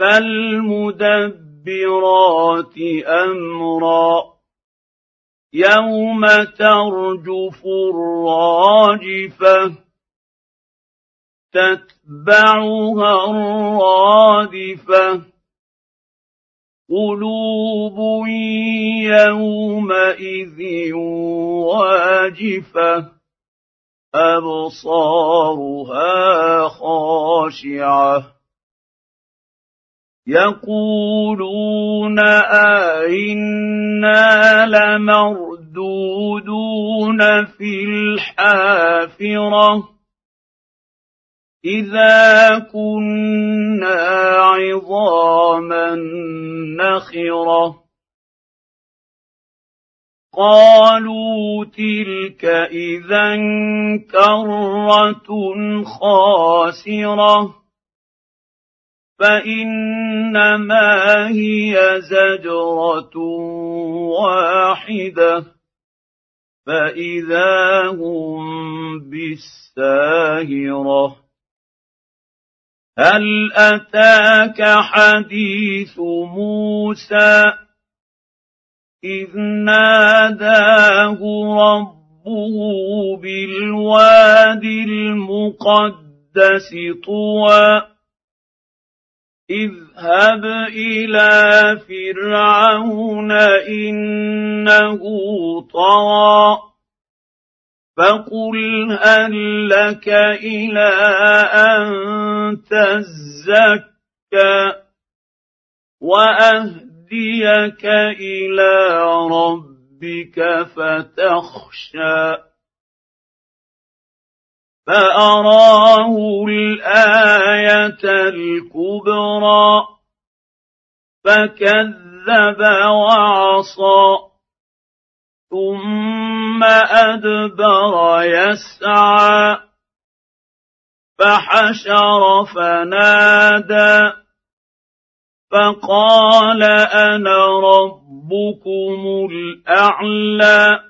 فالمدبرات أمرا يوم ترجف الراجفة تتبعها الرادفة قلوب يومئذ واجفة أبصارها خاشعة يقولون أئنا لمردودون في الحافرة إذا كنا عظاما نخرة قالوا تلك إذا كرة خاسرة فإنما هي زجرة واحدة. فإذا هم بالساهرة هل أتاك حديث موسى؟ إذ ناداه ربه بالوادي المقدس طوى. اذهب إلى فرعون إنه طغى فقل هل لك إلى أن تزكى وأهديك إلى ربك فتخشى فأراه الآية الكبرى فكذب وعصى ثم أدبر يسعى فحشر فنادى فقال أنا ربكم الأعلى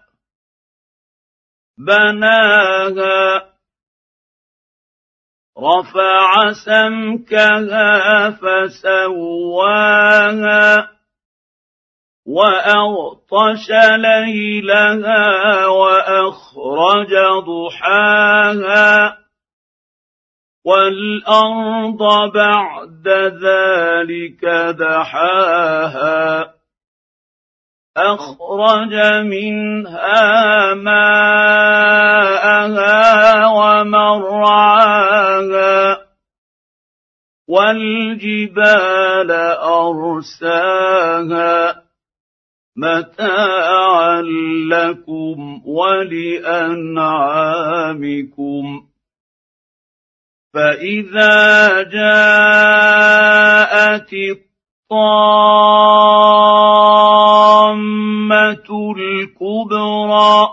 بناها رفع سمكها فسواها وأغطش ليلها وأخرج ضحاها والأرض بعد ذلك دحاها أخرج منها ماءها ومرعاها والجبال أرساها متاعا لكم ولأنعامكم فإذا جاءت الطامة الكبرى.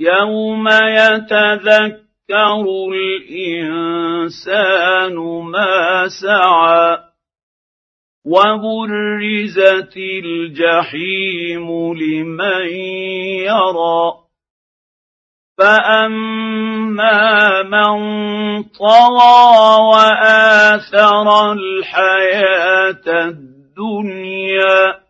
يوم يتذكر الإنسان ما سعى وبرزت الجحيم لمن يرى. فاما من طغى واثر الحياة الدنيا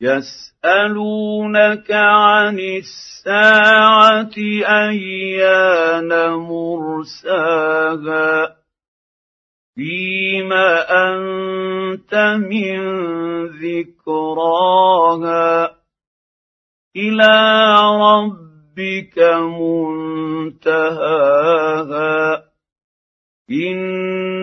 يسألونك عن الساعة أيان مرساها فيم أنت من ذكراها إلى ربك منتهاها